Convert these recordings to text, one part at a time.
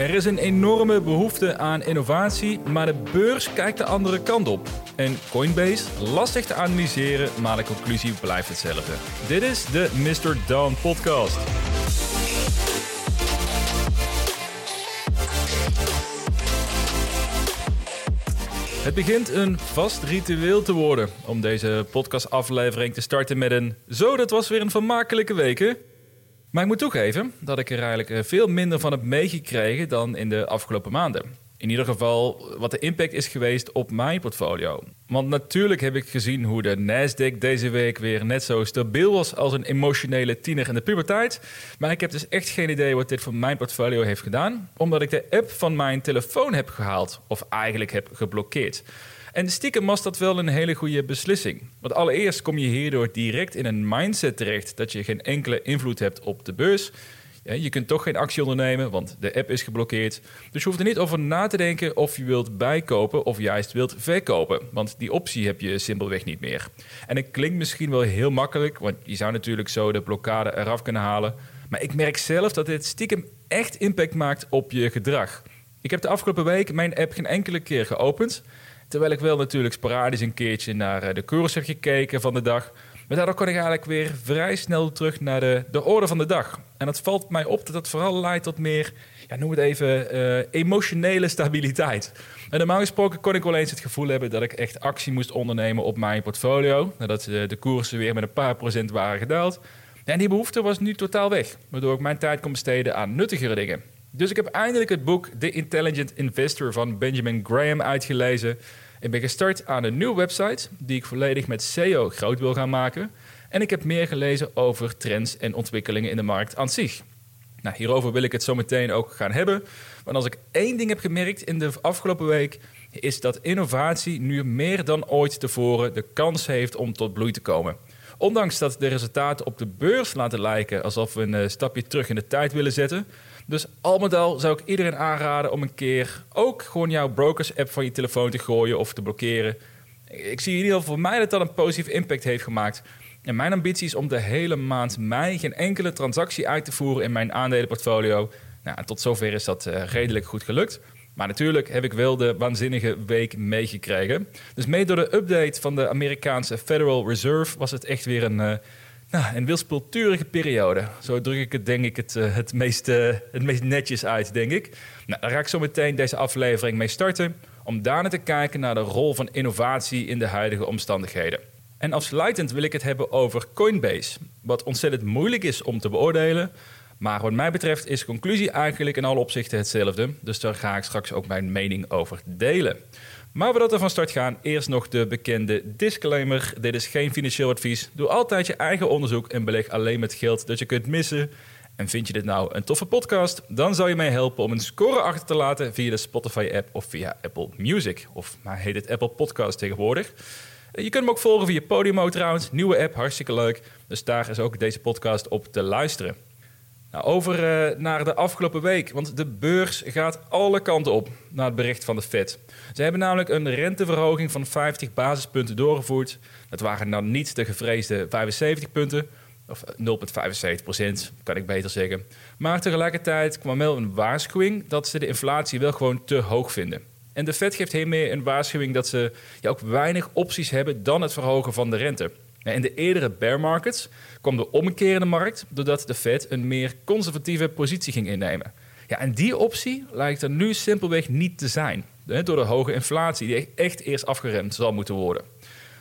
Er is een enorme behoefte aan innovatie, maar de beurs kijkt de andere kant op. En Coinbase, lastig te analyseren, maar de conclusie blijft hetzelfde. Dit is de Mr. Dawn podcast. Het begint een vast ritueel te worden om deze podcastaflevering te starten met een... Zo, dat was weer een vermakelijke week? Maar ik moet toegeven dat ik er eigenlijk eh, veel minder van heb meegekregen dan in de afgelopen maanden. In ieder geval wat de impact is geweest op mijn portfolio. Want natuurlijk heb ik gezien hoe de Nasdaq deze week weer net zo stabiel was als een emotionele tiener in de puberteit. Maar ik heb dus echt geen idee wat dit voor mijn portfolio heeft gedaan, omdat ik de app van mijn telefoon heb gehaald of eigenlijk heb geblokkeerd. En stiekem was dat wel een hele goede beslissing. Want allereerst kom je hierdoor direct in een mindset terecht dat je geen enkele invloed hebt op de beurs. Je kunt toch geen actie ondernemen, want de app is geblokkeerd. Dus je hoeft er niet over na te denken of je wilt bijkopen of juist wilt verkopen. Want die optie heb je simpelweg niet meer. En het klinkt misschien wel heel makkelijk, want je zou natuurlijk zo de blokkade eraf kunnen halen. Maar ik merk zelf dat dit stiekem echt impact maakt op je gedrag. Ik heb de afgelopen week mijn app geen enkele keer geopend. Terwijl ik wel natuurlijk sporadisch een keertje naar eh, de koers heb gekeken van de dag. Maar daardoor kon ik eigenlijk weer vrij snel terug naar de, de orde van de dag. En dat valt mij op dat dat vooral leidt tot meer, ja, noem het even, uh, emotionele stabiliteit. En normaal gesproken kon ik wel eens het gevoel hebben dat ik echt actie moest ondernemen op mijn portfolio. Nadat de, de koersen weer met een paar procent waren gedaald. En die behoefte was nu totaal weg, waardoor ik mijn tijd kon besteden aan nuttigere dingen. Dus ik heb eindelijk het boek The Intelligent Investor van Benjamin Graham uitgelezen. Ik ben gestart aan een nieuwe website die ik volledig met SEO groot wil gaan maken. En ik heb meer gelezen over trends en ontwikkelingen in de markt aan zich. Nou, hierover wil ik het zo meteen ook gaan hebben. Want als ik één ding heb gemerkt in de afgelopen week, is dat innovatie nu meer dan ooit tevoren de kans heeft om tot bloei te komen. Ondanks dat de resultaten op de beurs laten lijken alsof we een eh, stapje terug in de tijd willen zetten, dus al met al zou ik iedereen aanraden om een keer ook gewoon jouw brokers-app van je telefoon te gooien of te blokkeren. Ik zie in ieder geval voor mij dat dat een positieve impact heeft gemaakt. En mijn ambitie is om de hele maand mei geen enkele transactie uit te voeren in mijn aandelenportfolio. Nou, tot zover is dat uh, redelijk goed gelukt. Maar natuurlijk heb ik wel de waanzinnige week meegekregen. Dus mee door de update van de Amerikaanse Federal Reserve was het echt weer een, uh, nou, een periode. Zo druk ik het denk ik het, uh, het, meest, het meest netjes uit, denk ik. Nou, daar ga ik zo meteen deze aflevering mee starten. Om daarna te kijken naar de rol van innovatie in de huidige omstandigheden. En afsluitend wil ik het hebben over Coinbase. Wat ontzettend moeilijk is om te beoordelen. Maar wat mij betreft is de conclusie eigenlijk in alle opzichten hetzelfde. Dus daar ga ik straks ook mijn mening over delen. Maar voordat we van start gaan, eerst nog de bekende disclaimer. Dit is geen financieel advies. Doe altijd je eigen onderzoek en beleg alleen met geld dat je kunt missen. En vind je dit nou een toffe podcast? Dan zou je mij helpen om een score achter te laten via de Spotify-app of via Apple Music. Of maar heet het Apple Podcast tegenwoordig. Je kunt hem ook volgen via Podimo trouwens. Nieuwe app, hartstikke leuk. Dus daar is ook deze podcast op te luisteren. Nou, over uh, naar de afgelopen week. Want de beurs gaat alle kanten op naar het bericht van de Fed. Ze hebben namelijk een renteverhoging van 50 basispunten doorgevoerd. Dat waren nou niet de gevreesde 75 punten. Of 0,75 procent, kan ik beter zeggen. Maar tegelijkertijd kwam wel een waarschuwing dat ze de inflatie wel gewoon te hoog vinden. En de Fed geeft hiermee een waarschuwing dat ze ja, ook weinig opties hebben dan het verhogen van de rente. In de eerdere bear markets kwam de in de markt doordat de Fed een meer conservatieve positie ging innemen. Ja, en die optie lijkt er nu simpelweg niet te zijn. Door de hoge inflatie die echt eerst afgeremd zal moeten worden.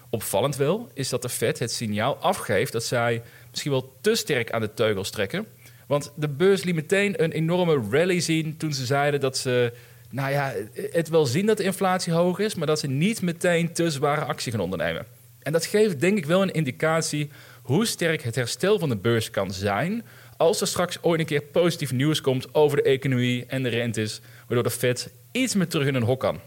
Opvallend wel is dat de Fed het signaal afgeeft dat zij misschien wel te sterk aan de teugels trekken. Want de beurs liet meteen een enorme rally zien toen ze zeiden dat ze nou ja, het wel zien dat de inflatie hoog is, maar dat ze niet meteen te zware actie gaan ondernemen. En dat geeft denk ik wel een indicatie hoe sterk het herstel van de beurs kan zijn als er straks ooit een keer positief nieuws komt over de economie en de rentes, waardoor de Fed iets meer terug in een hok kan.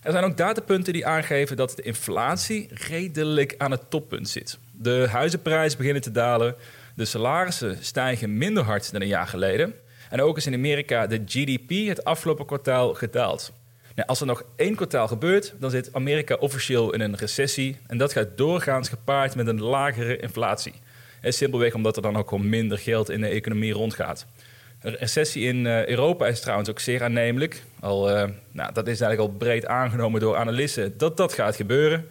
Er zijn ook datapunten die aangeven dat de inflatie redelijk aan het toppunt zit. De huizenprijzen beginnen te dalen, de salarissen stijgen minder hard dan een jaar geleden. En ook is in Amerika de GDP het afgelopen kwartaal gedaald. Nou, als er nog één kwartaal gebeurt, dan zit Amerika officieel in een recessie. En dat gaat doorgaans gepaard met een lagere inflatie. Simpelweg omdat er dan ook gewoon minder geld in de economie rondgaat. Een recessie in uh, Europa is trouwens ook zeer aannemelijk. Al, uh, nou, dat is eigenlijk al breed aangenomen door analisten dat dat gaat gebeuren.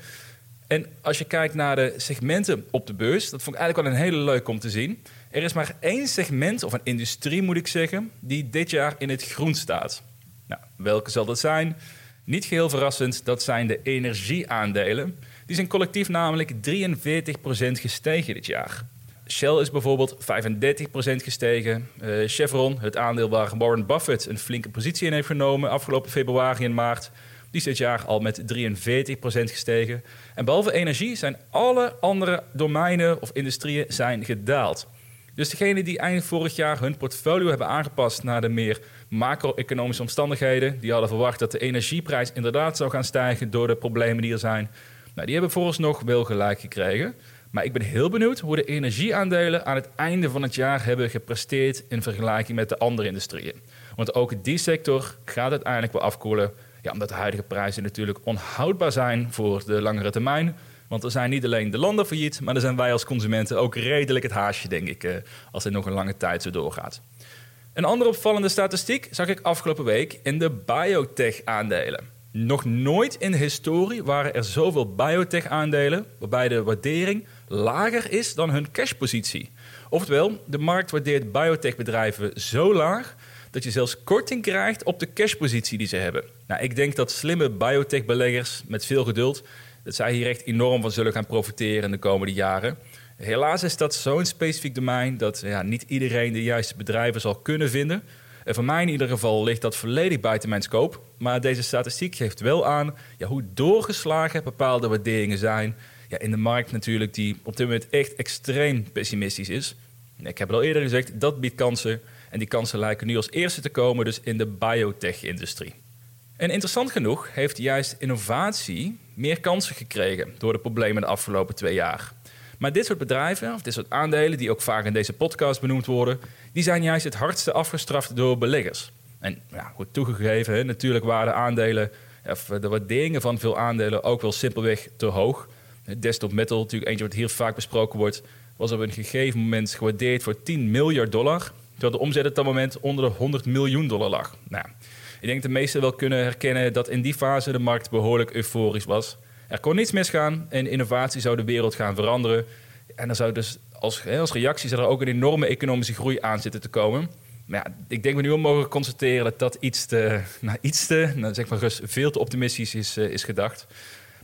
En als je kijkt naar de segmenten op de beurs, dat vond ik eigenlijk wel een hele leuk om te zien. Er is maar één segment, of een industrie moet ik zeggen, die dit jaar in het groen staat. Nou, welke zal dat zijn? Niet geheel verrassend, dat zijn de energieaandelen. Die zijn collectief namelijk 43% gestegen dit jaar. Shell is bijvoorbeeld 35% gestegen. Uh, Chevron, het aandeel waar Warren Buffett een flinke positie in heeft genomen afgelopen februari en maart, die is dit jaar al met 43% gestegen. En behalve energie zijn alle andere domeinen of industrieën zijn gedaald. Dus degenen die eind vorig jaar hun portfolio hebben aangepast naar de meer macro-economische omstandigheden, die hadden verwacht dat de energieprijs inderdaad zou gaan stijgen door de problemen die er zijn, nou, die hebben vooralsnog wel gelijk gekregen. Maar ik ben heel benieuwd hoe de energieaandelen aan het einde van het jaar hebben gepresteerd in vergelijking met de andere industrieën. Want ook die sector gaat uiteindelijk wel afkoelen. Ja, omdat de huidige prijzen natuurlijk onhoudbaar zijn voor de langere termijn. Want er zijn niet alleen de landen failliet, maar er zijn wij als consumenten ook redelijk het haasje, denk ik, eh, als het nog een lange tijd zo doorgaat. Een andere opvallende statistiek zag ik afgelopen week in de biotech-aandelen. Nog nooit in de historie waren er zoveel biotech-aandelen waarbij de waardering lager is dan hun cashpositie. Oftewel, de markt waardeert biotech-bedrijven zo laag dat je zelfs korting krijgt op de cashpositie die ze hebben. Nou, ik denk dat slimme biotech-beleggers met veel geduld dat zij hier echt enorm van zullen gaan profiteren in de komende jaren. Helaas is dat zo'n specifiek domein dat ja, niet iedereen de juiste bedrijven zal kunnen vinden. En voor mij in ieder geval ligt dat volledig buiten mijn scope. Maar deze statistiek geeft wel aan ja, hoe doorgeslagen bepaalde waarderingen zijn. Ja, in de markt natuurlijk, die op dit moment echt extreem pessimistisch is. Ik heb het al eerder gezegd, dat biedt kansen. En die kansen lijken nu als eerste te komen dus in de biotech-industrie. En interessant genoeg heeft juist innovatie meer kansen gekregen door de problemen de afgelopen twee jaar. Maar dit soort bedrijven, of dit soort aandelen, die ook vaak in deze podcast benoemd worden, die zijn juist het hardste afgestraft door beleggers. En ja, goed toegegeven, natuurlijk waren de aandelen, of de waarderingen van veel aandelen ook wel simpelweg te hoog. Desktop Metal, natuurlijk eentje wat hier vaak besproken wordt, was op een gegeven moment gewaardeerd voor 10 miljard dollar. Terwijl de omzet op dat moment onder de 100 miljoen dollar lag. Nou, ik denk dat de meesten wel kunnen herkennen dat in die fase de markt behoorlijk euforisch was. Er kon niets misgaan en innovatie zou de wereld gaan veranderen. En er zou dus als, als reactie zou er ook een enorme economische groei aan zitten te komen. Maar ja, ik denk we nu al mogen constateren dat dat iets te, nou, iets te nou, zeg maar rust, veel te optimistisch is, uh, is gedacht.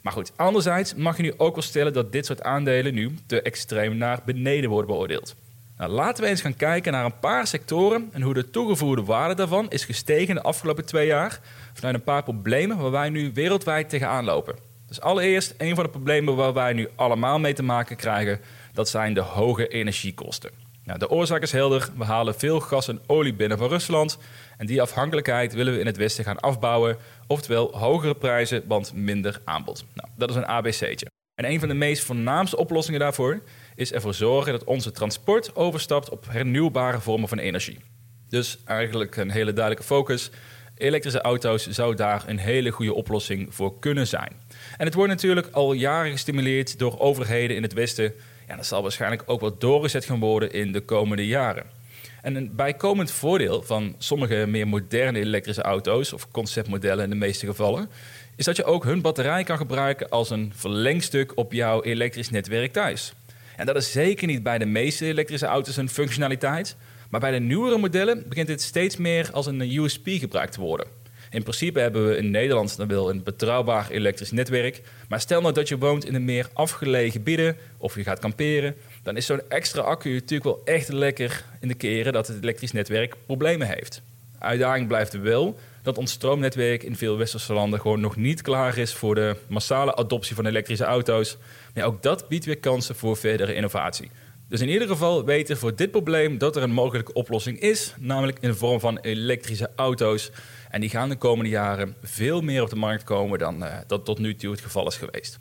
Maar goed, anderzijds mag je nu ook wel stellen dat dit soort aandelen nu te extreem naar beneden worden beoordeeld. Nou, laten we eens gaan kijken naar een paar sectoren en hoe de toegevoegde waarde daarvan is gestegen de afgelopen twee jaar. Vanuit een paar problemen waar wij nu wereldwijd tegenaan lopen. Dus allereerst, een van de problemen waar wij nu allemaal mee te maken krijgen, dat zijn de hoge energiekosten. Nou, de oorzaak is helder. We halen veel gas en olie binnen van Rusland. En die afhankelijkheid willen we in het Westen gaan afbouwen. Oftewel hogere prijzen, want minder aanbod. Nou, dat is een ABC'tje. En een van de meest voornaamste oplossingen daarvoor is ervoor zorgen dat onze transport overstapt op hernieuwbare vormen van energie. Dus eigenlijk een hele duidelijke focus. Elektrische auto's zou daar een hele goede oplossing voor kunnen zijn. En het wordt natuurlijk al jaren gestimuleerd door overheden in het Westen. Ja, dat zal waarschijnlijk ook wel doorgezet gaan worden in de komende jaren. En een bijkomend voordeel van sommige meer moderne elektrische auto's, of conceptmodellen in de meeste gevallen, is dat je ook hun batterij kan gebruiken als een verlengstuk op jouw elektrisch netwerk thuis. En dat is zeker niet bij de meeste elektrische auto's een functionaliteit, maar bij de nieuwere modellen begint dit steeds meer als een USP gebruikt te worden. In principe hebben we in Nederland wel een betrouwbaar elektrisch netwerk. Maar stel nou dat je woont in een meer afgelegen gebieden of je gaat kamperen, dan is zo'n extra accu natuurlijk wel echt lekker in de keren dat het elektrisch netwerk problemen heeft. Uitdaging blijft wel dat ons stroomnetwerk in veel westerse landen gewoon nog niet klaar is voor de massale adoptie van elektrische auto's. Maar ook dat biedt weer kansen voor verdere innovatie. Dus in ieder geval weten voor dit probleem dat er een mogelijke oplossing is, namelijk in de vorm van elektrische auto's. En die gaan de komende jaren veel meer op de markt komen dan uh, dat tot nu toe het geval is geweest.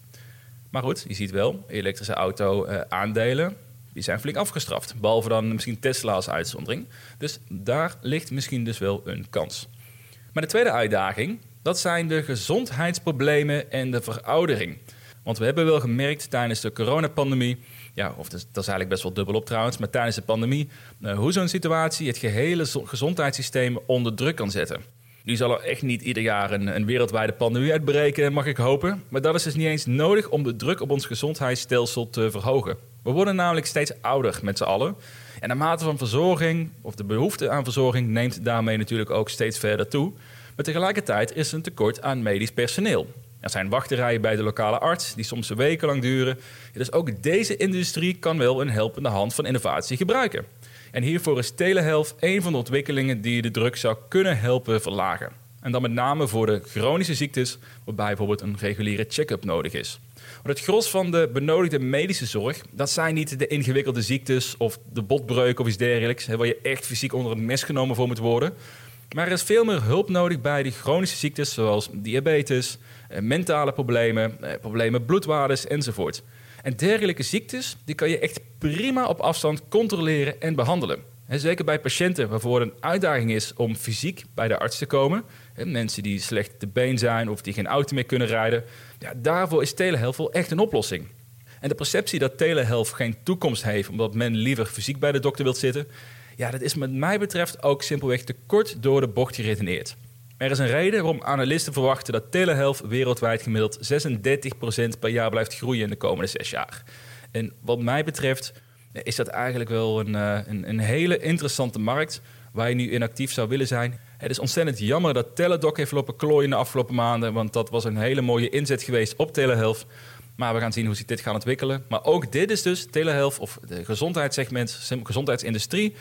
Maar goed, je ziet wel, elektrische auto-aandelen, uh, die zijn flink afgestraft. Behalve dan misschien Tesla als uitzondering. Dus daar ligt misschien dus wel een kans. Maar de tweede uitdaging, dat zijn de gezondheidsproblemen en de veroudering. Want we hebben wel gemerkt tijdens de coronapandemie ja, of dat is, eigenlijk best wel dubbel op trouwens, maar tijdens de pandemie, uh, hoe zo'n situatie het gehele gezondheidssysteem onder druk kan zetten. Nu zal er echt niet ieder jaar een, een, wereldwijde pandemie uitbreken, mag ik hopen. Maar dat is dus niet eens nodig om de druk op ons gezondheidsstelsel te verhogen. We worden namelijk steeds ouder met z'n allen. En de mate van verzorging, of de behoefte aan verzorging, neemt daarmee natuurlijk ook steeds verder toe. Maar tegelijkertijd is er een tekort aan medisch personeel. Er zijn wachterijen bij de lokale arts die soms wekenlang duren. Dus ook deze industrie kan wel een helpende hand van innovatie gebruiken. En hiervoor is telehealth een van de ontwikkelingen die de druk zou kunnen helpen verlagen. En dan met name voor de chronische ziektes, waarbij bijvoorbeeld een reguliere check-up nodig is. Want het gros van de benodigde medische zorg, dat zijn niet de ingewikkelde ziektes of de botbreuk of iets dergelijks, waar je echt fysiek onder het mes genomen voor moet worden. Maar er is veel meer hulp nodig bij de chronische ziektes, zoals diabetes, eh, mentale problemen, eh, problemen bloedwaardes enzovoort. En dergelijke ziektes die kan je echt prima op afstand controleren en behandelen. Zeker bij patiënten waarvoor het een uitdaging is om fysiek bij de arts te komen. mensen die slecht te been zijn of die geen auto meer kunnen rijden. Ja, daarvoor is telehealth wel echt een oplossing. En de perceptie dat telehealth geen toekomst heeft omdat men liever fysiek bij de dokter wilt zitten. Ja, dat is met mij betreft ook simpelweg te kort door de bocht geredeneerd. Er is een reden waarom analisten verwachten dat telehealth wereldwijd gemiddeld 36% per jaar blijft groeien in de komende zes jaar. En wat mij betreft is dat eigenlijk wel een, eh, een, een hele interessante markt waar je nu in actief zou willen zijn. Het is ontzettend jammer dat Teledoc heeft lopen klooien de afgelopen maanden, want dat was een hele mooie inzet geweest op telehealth. Maar we gaan zien hoe zich dit gaat ontwikkelen. Maar ook dit is dus telehealth of de gezondheidssegment, gezondheidsindustrie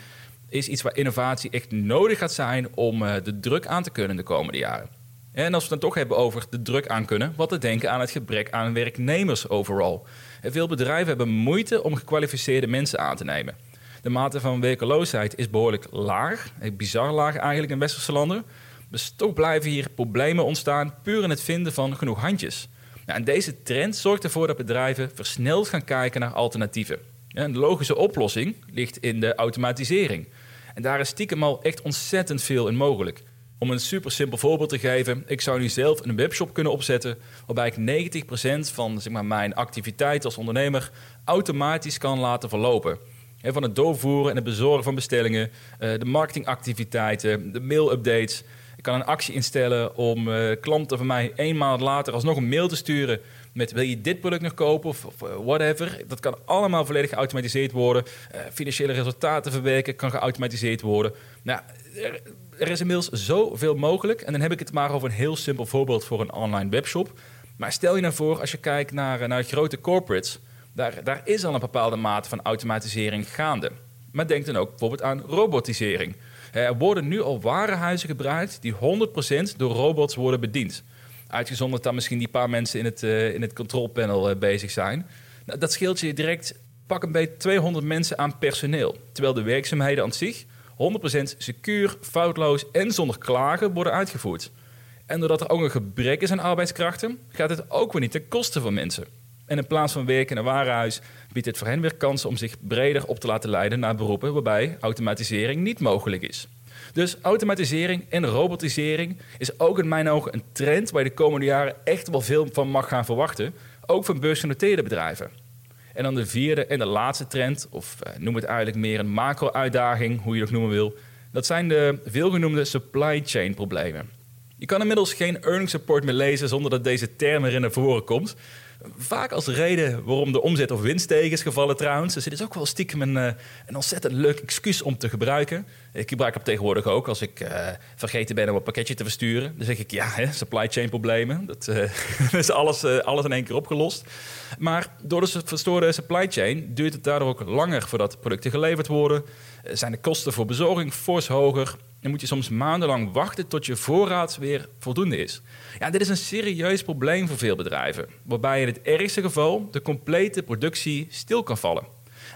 is iets waar innovatie echt nodig gaat zijn om uh, de druk aan te kunnen de komende jaren. En als we het dan toch hebben over de druk aan kunnen, wat te denken aan het gebrek aan werknemers overal. Veel bedrijven hebben moeite om gekwalificeerde mensen aan te nemen. De mate van werkeloosheid is behoorlijk laag, bizar laag eigenlijk in westerse landen. Dus toch blijven hier problemen ontstaan puur in het vinden van genoeg handjes. En deze trend zorgt ervoor dat bedrijven versneld gaan kijken naar alternatieven. En de logische oplossing ligt in de automatisering. En daar is stiekem al echt ontzettend veel in mogelijk. Om een super simpel voorbeeld te geven, ik zou nu zelf een webshop kunnen opzetten waarbij ik 90% van zeg maar, mijn activiteit als ondernemer automatisch kan laten verlopen. van het doorvoeren en het bezorgen van bestellingen, eh, de marketingactiviteiten, de mail-updates. Ik kan een actie instellen om eh, klanten van mij een maand later alsnog een mail te sturen met wil je dit product nog kopen of, eh, whatever. Dat kan allemaal volledig geautomatiseerd worden. Financiële resultaten verwerken kan geautomatiseerd worden. Nou, er, is inmiddels zoveel mogelijk. En dan heb ik het maar over een heel simpel voorbeeld voor een online webshop. Maar stel je nou voor, als je kijkt naar, eh, naar grote corporates, daar, daar is al een bepaalde mate van automatisering gaande. Maar denk dan ook bijvoorbeeld aan robotisering. Er worden nu al warenhuizen gebruikt die 100% door robots worden bediend. Uitgezonderd dan misschien die paar mensen in het, uh, in het controlpanel bezig zijn. Nou, dat scheelt je direct pak een beetje 200 mensen aan personeel. Terwijl de werkzaamheden aan zich 100% secuur, foutloos en zonder klagen worden uitgevoerd. En doordat er ook een gebrek is aan arbeidskrachten, gaat het ook weer niet ten koste van mensen. En in plaats van werken in een warenhuis biedt het voor hen weer kansen om zich breder op te laten leiden naar beroepen waarbij automatisering niet mogelijk is. Dus automatisering en robotisering is ook in mijn ogen een trend waar je de komende jaren echt wel veel van mag gaan verwachten. Ook van beursgenoteerde bedrijven. En dan de vierde en de laatste trend, of eh, noem het eigenlijk meer een macro-uitdaging, hoe je ook noemen wil. Dat zijn de veelgenoemde supply chain problemen. Je kan inmiddels geen earnings report meer lezen zonder dat deze term erin naar voren komt. Vaak als reden waarom de omzet of winst tegen is gevallen trouwens. Dus het is ook wel stiekem een, eh, een ontzettend leuk excuus om te gebruiken. Ik gebruik het tegenwoordig ook als ik uh, vergeten ben om een pakketje te versturen. Dan zeg ik ja, hè, supply chain problemen. Dat uh, is alles, alles in één keer opgelost. Maar door de verstoorde supply chain duurt het daardoor ook langer voordat producten geleverd worden. Zijn de kosten voor bezorging fors hoger dan moet je soms maandenlang wachten tot je voorraad weer voldoende is. Ja, dit is een serieus probleem voor veel bedrijven, waarbij in het ergste geval de complete productie stil kan vallen.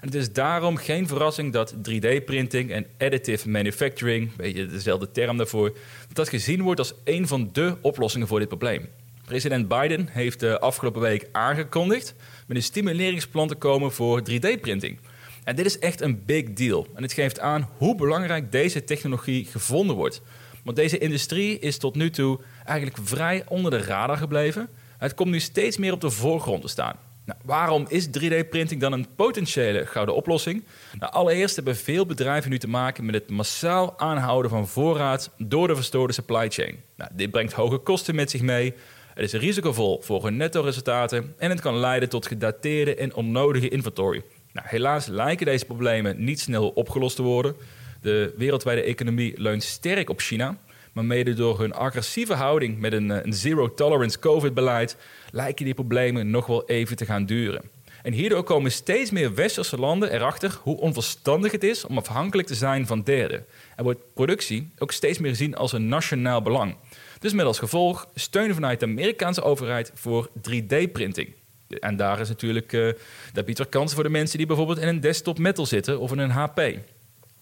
En het is daarom geen verrassing dat 3D-printing en additive manufacturing, een beetje dezelfde term daarvoor, dat gezien wordt als een van de oplossingen voor dit probleem. President Biden heeft de afgelopen week aangekondigd met een stimuleringsplan te komen voor 3D-printing. En dit is echt een big deal. En het geeft aan hoe belangrijk deze technologie gevonden wordt. Want deze industrie is tot nu toe eigenlijk vrij onder de radar gebleven. Het komt nu steeds meer op de voorgrond te staan. Nou, waarom is 3D-printing dan een potentiële gouden oplossing? Nou, allereerst hebben veel bedrijven nu te maken met het massaal aanhouden van voorraad door de verstoorde supply chain. Nou, dit brengt hoge kosten met zich mee. Het is risicovol voor hun netto-resultaten en het kan leiden tot gedateerde en onnodige inventory. Nou, helaas lijken deze problemen niet snel opgelost te worden. De wereldwijde economie leunt sterk op China. Maar mede door hun agressieve houding met een, eh, een zero-tolerance COVID-beleid lijken die problemen nog wel even te gaan duren. En hierdoor komen steeds meer westerse landen erachter hoe onverstandig het is om afhankelijk te zijn van derden. En wordt productie ook steeds meer gezien als een nationaal belang. Dus met als gevolg steunen vanuit de Amerikaanse overheid voor 3D-printing. En daar is natuurlijk, uh, dat biedt er kansen voor de mensen die bijvoorbeeld in een desktop metal zitten of in een HP.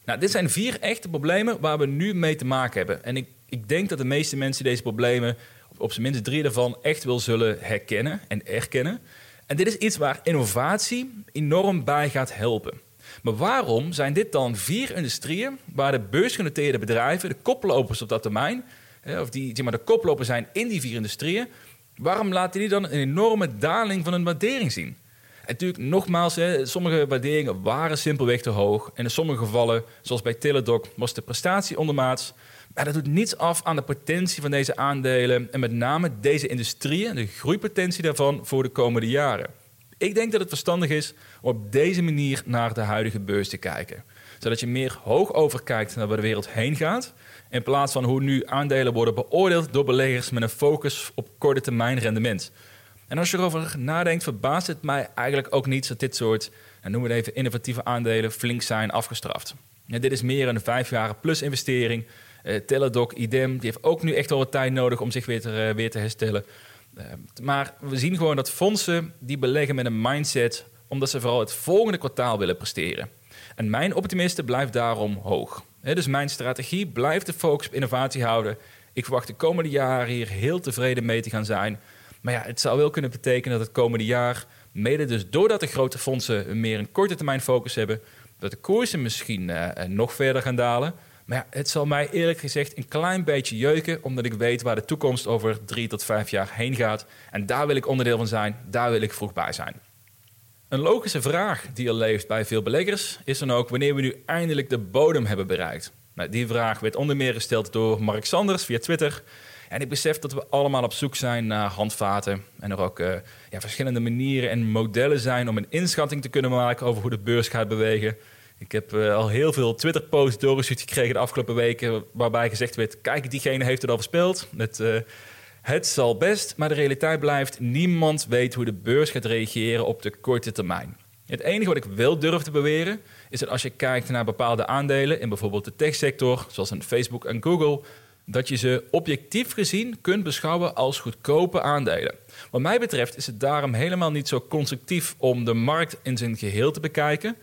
Nou, dit zijn vier echte problemen waar we nu mee te maken hebben. En ik, ik denk dat de meeste mensen deze problemen, op zijn minst drie daarvan, echt wel zullen herkennen en erkennen. En dit is iets waar innovatie enorm bij gaat helpen. Maar waarom zijn dit dan vier industrieën waar de beursgenoteerde bedrijven, de koplopers op dat termijn, of die, die maar de koplopers zijn in die vier industrieën, waarom laten die dan een enorme daling van hun waardering zien? En natuurlijk, nogmaals, hè, sommige waarderingen waren simpelweg te hoog. En in sommige gevallen, zoals bij Teladoc, was de prestatie ondermaats. Dat doet niets af aan de potentie van deze aandelen. En met name deze industrieën, de groeipotentie daarvan voor de komende jaren. Ik denk dat het verstandig is om op deze manier naar de huidige beurs te kijken. Zodat je meer hoog overkijkt naar waar de wereld heen gaat. In plaats van hoe nu aandelen worden beoordeeld door beleggers met een focus op korte termijn rendement. En als je erover nadenkt, verbaast het mij eigenlijk ook niet dat dit soort, noemen we het even, innovatieve aandelen flink zijn afgestraft. Dit is meer een vijf jaar plus investering. Uh, Teladoc, idem, die heeft ook nu echt al wat tijd nodig om zich weer te, uh, weer te herstellen. Uh, maar we zien gewoon dat fondsen die beleggen met een mindset omdat ze vooral het volgende kwartaal willen presteren. En mijn optimisten blijft daarom hoog. Dus mijn strategie blijft de focus op innovatie houden. Ik verwacht de komende jaren hier heel tevreden mee te gaan zijn. Maar ja, het zou wel kunnen betekenen dat het komende jaar, mede dus doordat de grote fondsen meer een korte termijn focus hebben, dat de koersen misschien nog verder gaan dalen. Maar het zal mij eerlijk gezegd een klein beetje jeuken, omdat ik weet waar de toekomst over drie tot vijf jaar heen gaat. En daar wil ik onderdeel van zijn, daar wil ik vroeg bij zijn. Een logische vraag die er leeft bij veel beleggers is dan ook wanneer we nu eindelijk de bodem hebben bereikt. Nou, die vraag werd onder meer gesteld door Mark Sanders via Twitter. En ik besef dat we allemaal op zoek zijn naar handvaten. En er ook uh, ja, verschillende manieren en modellen zijn om een inschatting te kunnen maken over hoe de beurs gaat bewegen. Ik heb uh, al heel veel Twitter-posts doorgestuurd gekregen de afgelopen weken. Waarbij gezegd werd: kijk, diegene heeft het al verspeeld. Het, uh, het zal best, maar de realiteit blijft: niemand weet hoe de beurs gaat reageren op de korte termijn. Het enige wat ik wel durf te beweren is dat als je kijkt naar bepaalde aandelen in bijvoorbeeld de techsector, zoals een Facebook en Google, dat je ze objectief gezien kunt beschouwen als goedkope aandelen. Wat mij betreft is het daarom helemaal niet zo constructief om de markt in zijn geheel te bekijken,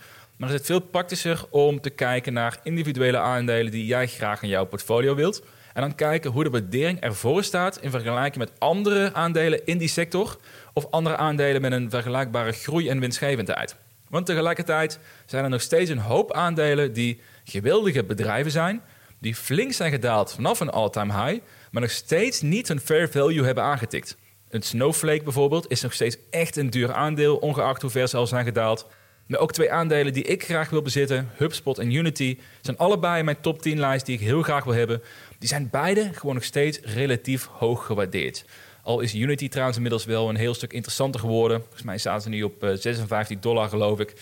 maar is het veel praktischer om te kijken naar individuele aandelen die jij graag in jouw portfolio wilt. En dan kijken hoe de waardering ervoor staat in vergelijking met andere aandelen in die sector of andere aandelen met een vergelijkbare groei en winstgevendheid. Want tegelijkertijd zijn er nog steeds een hoop aandelen die geweldige bedrijven zijn, die flink zijn gedaald vanaf een all-time high, maar nog steeds niet een fair value hebben aangetikt. Een Snowflake bijvoorbeeld is nog steeds echt een duur aandeel, ongeacht hoe ver ze al zijn gedaald. Maar ook twee aandelen die ik graag wil bezitten, HubSpot en Unity, zijn allebei in mijn top 10 lijst die ik heel graag wil hebben. Die zijn beide gewoon nog steeds relatief hoog gewaardeerd. Al is Unity trouwens inmiddels wel een heel stuk interessanter geworden. Volgens mij staan ze nu op 56 eh, dollar, geloof ik.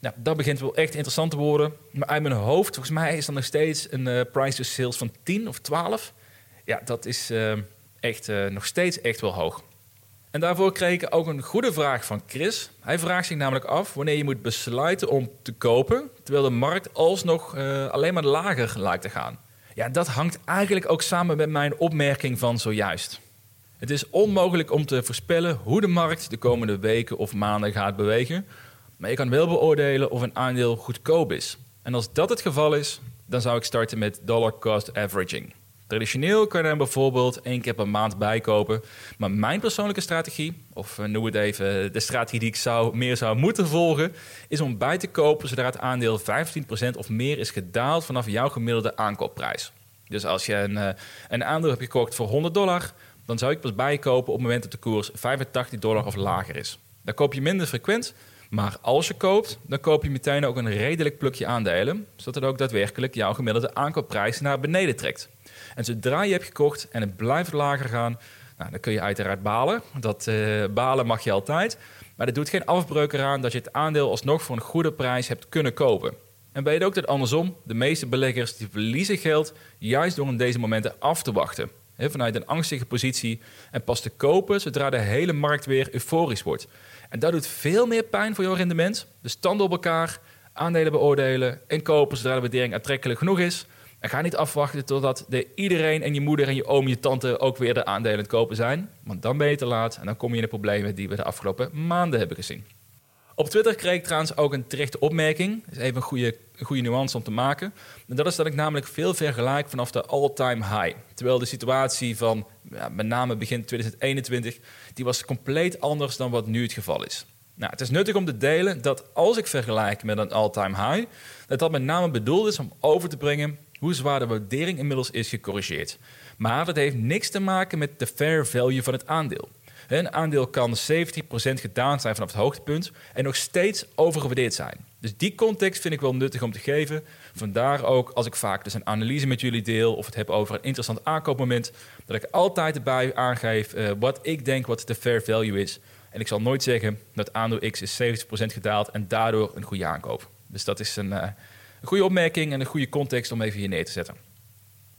Nou, dat begint wel echt interessant te worden. Maar uit mijn hoofd, volgens mij is dan nog steeds een uh, price to sales van 10 of 12. Ja, dat is uh, echt nog steeds echt wel hoog. En daarvoor kreeg ik ook een goede vraag van Chris. Hij vraagt zich namelijk af wanneer je moet besluiten om te kopen, terwijl de markt alsnog alleen maar lager lijkt te gaan. Ja, dat hangt eigenlijk ook samen met mijn opmerking van zojuist. Het is onmogelijk om te voorspellen hoe de markt de komende weken of maanden gaat bewegen. Maar je kan wel beoordelen of een aandeel goedkoop is. En als dat het geval is, dan zou ik starten met dollar cost averaging. Traditioneel kan je er bijvoorbeeld één keer per maand bijkopen. Maar mijn persoonlijke strategie, of noem het even de strategie die ik zou, meer zou moeten volgen, is om bij te kopen zodra het aandeel 15% of meer is gedaald vanaf jouw gemiddelde aankoopprijs. Dus als je een, een aandeel hebt gekocht voor 100 dollar, dan zou ik pas bijkopen op het moment dat de koers 85 dollar of lager is. Dan koop je minder frequent, maar als je koopt, dan koop je meteen ook een redelijk plukje aandelen, zodat het ook daadwerkelijk jouw gemiddelde aankoopprijs naar beneden trekt. En zodra je hebt gekocht en het blijft lager gaan, nou, dan kun je uiteraard balen. Dat uh, balen mag je altijd. Maar dat doet geen afbreuk eraan dat je het aandeel alsnog voor een goede prijs hebt kunnen kopen. En weet ook dat andersom, de meeste beleggers die verliezen geld juist door in deze momenten af te wachten. vanuit een angstige positie en pas te kopen zodra de hele markt weer euforisch wordt. En dat doet veel meer pijn voor jouw rendement. Dus stand op elkaar, aandelen beoordelen en kopen zodra de waardering aantrekkelijk genoeg is. Ga niet afwachten totdat de iedereen en je moeder en je oom en je tante ook weer de aandelen aan het kopen zijn. Want dan ben je te laat en dan kom je in de problemen die we de afgelopen maanden hebben gezien. Op Twitter kreeg ik trouwens ook een terechte opmerking. Dat is even een goede, goede nuance om te maken. En dat is dat ik namelijk veel vergelijk vanaf de all-time high. Terwijl de situatie van met name begin 2021, die was compleet anders dan wat nu het geval is. Nou, het is nuttig om te delen dat als ik vergelijk met een all-time high, dat dat met name bedoeld is om over te brengen hoe zwaar de waardering inmiddels is gecorrigeerd. Maar dat heeft niks te maken met de fair value van het aandeel. Een aandeel kan 70% gedaan zijn vanaf het hoogtepunt en nog steeds overgewaardeerd zijn. Dus die context vind ik wel nuttig om te geven. Vandaar ook als ik vaak dus een analyse met jullie deel of het heb over een interessant aankoopmoment, dat ik altijd erbij aangeef uh, wat ik denk wat de fair value is. En ik zal nooit zeggen dat aandeel X is 70% gedaald en daardoor een goede aankoop. Dus dat is een, uh, een goede opmerking en een goede context om even hier neer te zetten.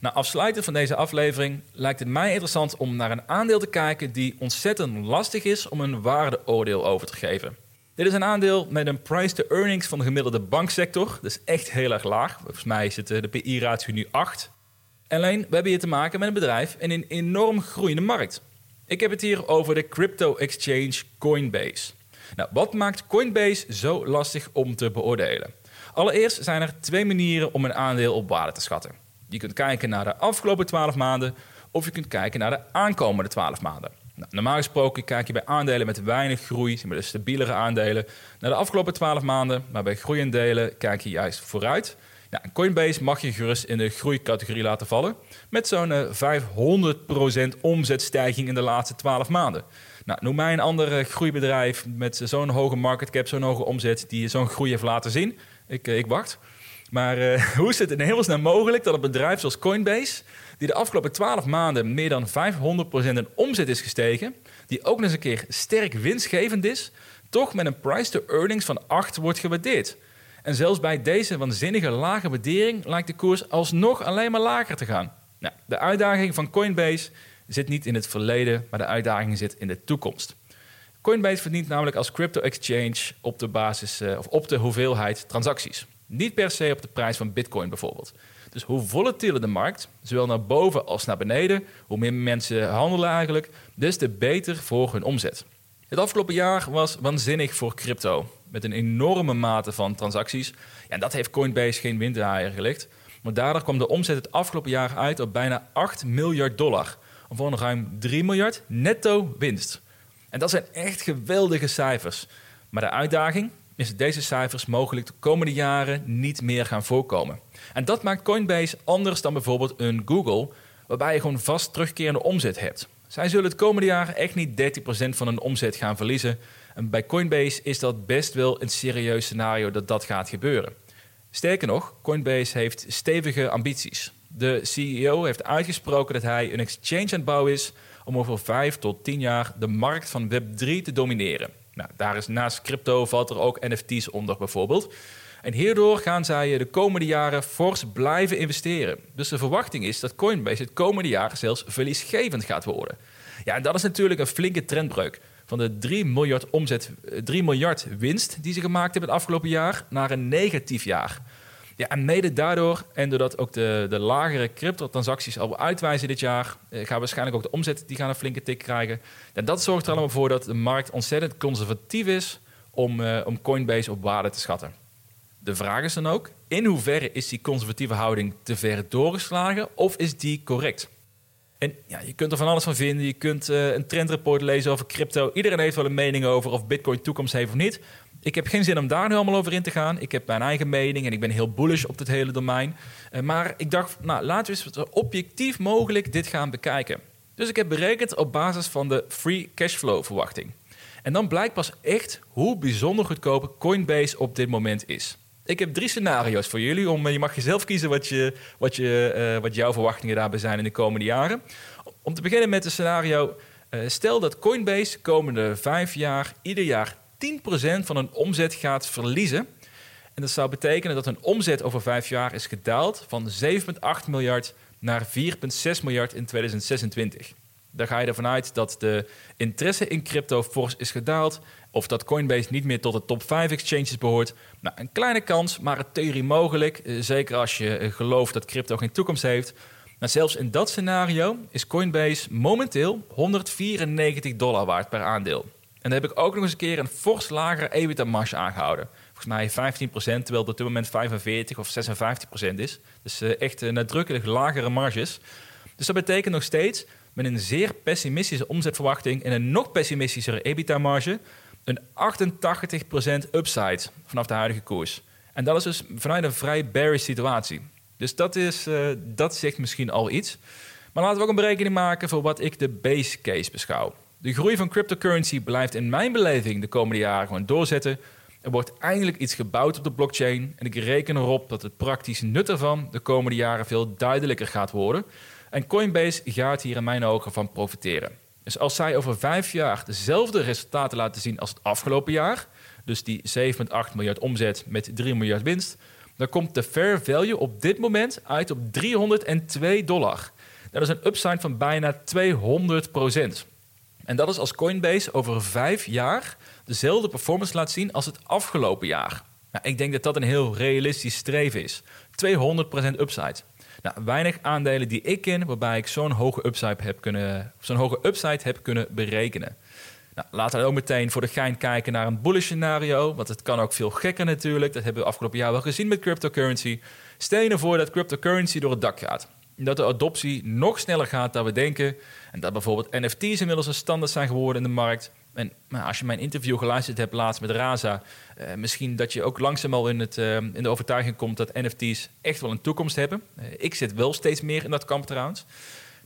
Nou, afsluitend van deze aflevering lijkt het mij interessant om naar een aandeel te kijken die ontzettend lastig is om een waardeoordeel over te geven. Dit is een aandeel met een price-to-earnings van de gemiddelde banksector. Dat is echt heel erg laag. Volgens mij het, eh, de PI-ratio nu 8. Alleen, we hebben hier te maken met een bedrijf in een enorm groeiende markt. Ik heb het hier over de crypto-exchange Coinbase. Nou, wat maakt Coinbase zo lastig om te beoordelen? Allereerst zijn er twee manieren om een aandeel op waarde te schatten. Je kunt kijken naar de afgelopen 12 maanden of je kunt kijken naar de aankomende 12 maanden. Nou, normaal gesproken kijk je bij aandelen met weinig groei, de stabielere aandelen, naar de afgelopen 12 maanden. Maar bij groeiendelen kijk je juist vooruit. Nou, Coinbase mag je gerust in de groeicategorie laten vallen. Met zo'n 500% eh, omzetstijging in de laatste 12 maanden. Nou, noem mij een ander groeibedrijf met zo'n hoge market cap, zo'n hoge omzet, die zo'n groei heeft laten zien. Ik, eh, ik wacht. Maar uh, hoe is het in hemelsnaam mogelijk dat een bedrijf zoals Coinbase, die de afgelopen 12 maanden meer dan 500% in omzet is gestegen, die ook nog eens een keer sterk winstgevend is, toch met een price-to-earnings van 8 wordt gewaardeerd? En zelfs bij deze waanzinnige lage waardering lijkt de koers alsnog alleen maar lager te gaan. Nou, de uitdaging van Coinbase zit niet in het verleden, maar de uitdaging zit in de toekomst. Coinbase verdient namelijk als crypto exchange op de basis uh, of op de hoeveelheid transacties. Niet per se op de prijs van Bitcoin bijvoorbeeld. Dus hoe volatieler de markt, zowel naar boven als naar beneden, hoe meer mensen handelen eigenlijk, des te beter voor hun omzet. Het afgelopen jaar was waanzinnig voor crypto, met een enorme mate van transacties. En dat heeft Coinbase geen winddraaier gelegd. Maar daardoor kwam de omzet het afgelopen jaar uit op bijna 8 miljard dollar. Of een ruim 3 miljard netto winst. En dat zijn echt geweldige cijfers. Maar de uitdaging is dat deze cijfers mogelijk de komende jaren niet meer gaan voorkomen. En dat maakt Coinbase anders dan bijvoorbeeld een Google, waarbij je gewoon vast terugkerende omzet hebt. Zij zullen het komende jaar echt niet 30% van hun omzet gaan verliezen. En bij Coinbase is dat best wel een serieus scenario dat dat gaat gebeuren. Sterker nog, Coinbase heeft stevige ambities. De CEO heeft uitgesproken dat hij een exchange aan het bouwen is om over 5 tot 10 jaar de markt van Web3 te domineren. Nou, daar is naast crypto valt er ook NFT's onder bijvoorbeeld. En hierdoor gaan zij de komende jaren fors blijven investeren. Dus de verwachting is dat Coinbase het komende jaar zelfs verliesgevend gaat worden. Ja, en dat is natuurlijk een flinke trendbreuk. Van de 3 miljard, omzet, 3 miljard winst die ze gemaakt hebben het afgelopen jaar naar een negatief jaar. Ja, en mede daardoor, en doordat ook de, de lagere crypto-transacties al uitwijzen dit jaar, eh, gaan waarschijnlijk ook de omzet die gaan een flinke tik krijgen. En dat zorgt er allemaal voor dat de markt ontzettend conservatief is om, uh, om Coinbase op waarde te schatten. De vraag is dan ook, in hoeverre is die conservatieve houding te ver doorgeslagen of is die correct? En ja, je kunt er van alles van vinden. Je kunt uh, een trendrapport lezen over crypto. Iedereen heeft wel een mening over of Bitcoin toekomst heeft of niet. Ik heb geen zin om daar nu allemaal over in te gaan. Ik heb mijn eigen mening en ik ben heel bullish op dit hele domein. Uh, maar ik dacht, nou, laten we eens objectief mogelijk dit gaan bekijken. Dus ik heb berekend op basis van de free cashflow verwachting. En dan blijkt pas echt hoe bijzonder goedkoop Coinbase op dit moment is. Ik heb drie scenario's voor jullie. Om, je mag jezelf kiezen wat, je, wat, je, uh, wat jouw verwachtingen daarbij zijn in de komende jaren. Om te beginnen met een scenario. Stel dat Coinbase de komende vijf jaar ieder jaar 10% van hun omzet gaat verliezen. En dat zou betekenen dat hun omzet over vijf jaar is gedaald van 7,8 miljard naar 4,6 miljard in 2026. Daar ga je ervan uit dat de interesse in crypto fors is gedaald. Of dat Coinbase niet meer tot de top 5 exchanges behoort. Nou, een kleine kans, maar een theorie mogelijk. Eh, zeker als je eh, gelooft dat crypto geen toekomst heeft. Maar zelfs in dat scenario is Coinbase momenteel 194 dollar waard per aandeel. En dan heb ik ook nog eens een keer een fors lagere EBITDA-marge aangehouden. Volgens mij 15%, terwijl het op dit moment 45 of 56% is. Dus uh, echt nadrukkelijk lagere marges. Dus dat betekent nog steeds met een zeer pessimistische omzetverwachting en een nog pessimistischere EBITDA-marge een 88% upside vanaf de huidige koers. En dat is dus vanuit een vrij bearish situatie. Dus dat, is, uh, dat zegt misschien al iets. Maar laten we ook een berekening maken voor wat ik de base case beschouw. De groei van cryptocurrency blijft in mijn beleving de komende jaren gewoon doorzetten. Er wordt eindelijk iets gebouwd op de blockchain en ik reken erop dat het praktische nut ervan de komende jaren veel duidelijker gaat worden. En Coinbase gaat hier in mijn ogen van profiteren. Dus als zij over vijf jaar dezelfde resultaten laten zien als het afgelopen jaar, dus die 7,8 miljard omzet met 3 miljard winst, dan komt de fair value op dit moment uit op 302 dollar. Dat is een upside van bijna 200 procent. En dat is als Coinbase over vijf jaar dezelfde performance laat zien als het afgelopen jaar. Nou, ik denk dat dat een heel realistisch streven is. 200% upside. Nou, weinig aandelen die ik ken waarbij ik zo'n hoge upside heb kunnen, zo'n hoge upside heb kunnen berekenen. Nou, laten we ook meteen voor de gein kijken naar een bullish scenario. Want het kan ook veel gekker natuurlijk. Dat hebben we afgelopen jaar wel gezien met cryptocurrency. Stel je ervoor dat cryptocurrency door het dak gaat. Dat de adoptie nog sneller gaat dan we denken. En dat bijvoorbeeld NFT's inmiddels een standaard zijn geworden in de markt. En als je mijn interview geluisterd hebt laatst met Raza, uh, misschien dat je ook langzaam al in, het, uh, in de overtuiging komt dat NFT's echt wel een toekomst hebben. Uh, ik zit wel steeds meer in dat kamp trouwens.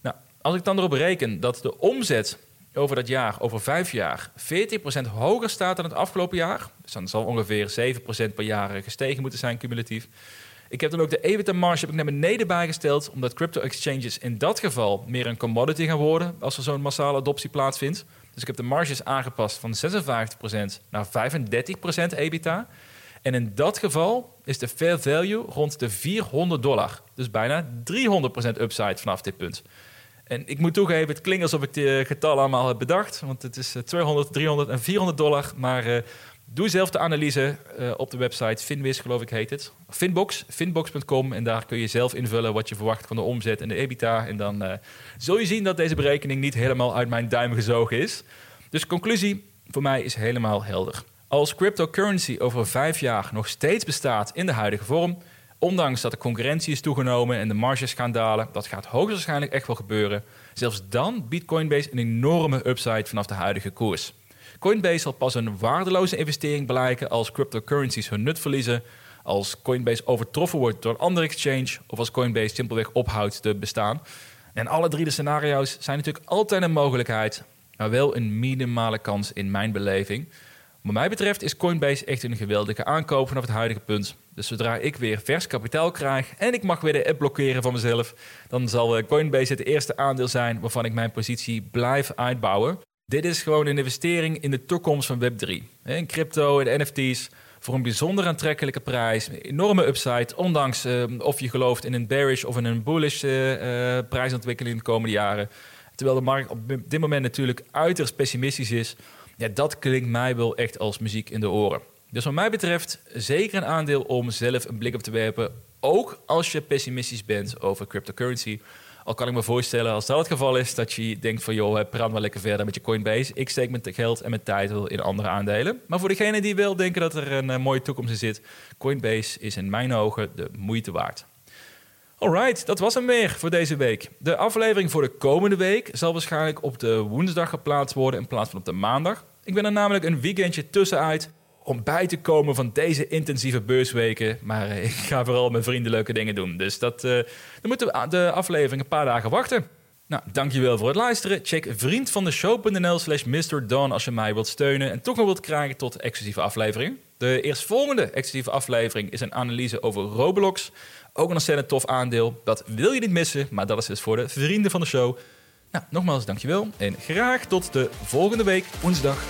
Nou, als ik dan erop reken dat de omzet over dat jaar, over vijf jaar, 14% hoger staat dan het afgelopen jaar, dus dan zal ongeveer 7% per jaar gestegen moeten zijn cumulatief. Ik heb dan ook de EBITDA-marge naar beneden bijgesteld, omdat crypto-exchanges in dat geval meer een commodity gaan worden als er zo'n massale adoptie plaatsvindt. Dus ik heb de marges aangepast van 56% naar 35% EBITDA. En in dat geval is de fair value rond de 400 dollar. Dus bijna 300% upside vanaf dit punt. En ik moet toegeven, het klinkt alsof ik de getallen allemaal heb bedacht. Want het is 200, 300 en 400 dollar. Maar uh, doe zelf de analyse uh, op de website. Finwiz geloof ik heet het. Finbox, finbox.com. En daar kun je zelf invullen wat je verwacht van de omzet en de EBITDA. En dan uh, zul je zien dat deze berekening niet helemaal uit mijn duim gezogen is. Dus conclusie voor mij is helemaal helder. Als cryptocurrency over vijf jaar nog steeds bestaat in de huidige vorm, ondanks dat de concurrentie is toegenomen en de marges gaan dalen, dat gaat hoogstwaarschijnlijk echt wel gebeuren. Zelfs dan biedt Coinbase een enorme upside vanaf de huidige koers. Coinbase zal pas een waardeloze investering blijken als cryptocurrencies hun nut verliezen, als Coinbase overtroffen wordt door een andere exchange of als Coinbase simpelweg ophoudt te bestaan. En alle drie de scenario's zijn natuurlijk altijd een mogelijkheid, maar wel een minimale kans in mijn beleving. Wat mij betreft is Coinbase echt een geweldige aankoop vanaf het huidige punt. Dus zodra ik weer vers kapitaal krijg en ik mag weer de app blokkeren van mezelf, dan zal eh, Coinbase het eerste aandeel zijn waarvan ik mijn positie blijf uitbouwen. Dit is gewoon een investering in de toekomst van Web3. In crypto en NFT's voor een bijzonder aantrekkelijke prijs, een enorme upside, ondanks uh, of je gelooft in een bearish of in een bullish uh, prijsontwikkeling in de komende jaren. Terwijl de markt op dit moment natuurlijk uiterst pessimistisch is. Ja, dat klinkt mij wel echt als muziek in de oren. Dus wat mij betreft zeker een aandeel om zelf een blik op te werpen. Ook als je pessimistisch bent over cryptocurrency. Al kan ik me voorstellen, als dat het geval is, dat je denkt van joh, praat maar lekker verder met je Coinbase. Ik steek mijn geld en mijn tijd wel in andere aandelen. Maar voor degene die wil denken dat er een uh, mooie toekomst in zit, Coinbase is in mijn ogen de moeite waard. Alright, dat was hem weer voor deze week. De aflevering voor de komende week zal waarschijnlijk op de woensdag geplaatst worden in plaats van op de maandag. Ik ben er namelijk een weekendje tussenuit om bij te komen van deze intensieve beursweken. Maar ik ga vooral met vrienden leuke dingen doen. Dus dat, uh, dan moeten we de aflevering een paar dagen wachten. Nou, dankjewel voor het luisteren. Check vriendvandeshow.nl slash MrDon als je mij wilt steunen en toch nog wilt krijgen tot exclusieve afleveringen. De eerstvolgende exclusieve aflevering is een analyse over Roblox. Ook een ontzettend tof aandeel. Dat wil je niet missen, maar dat is dus voor de vrienden van de show. Nou, nogmaals dankjewel en graag tot de volgende week woensdag.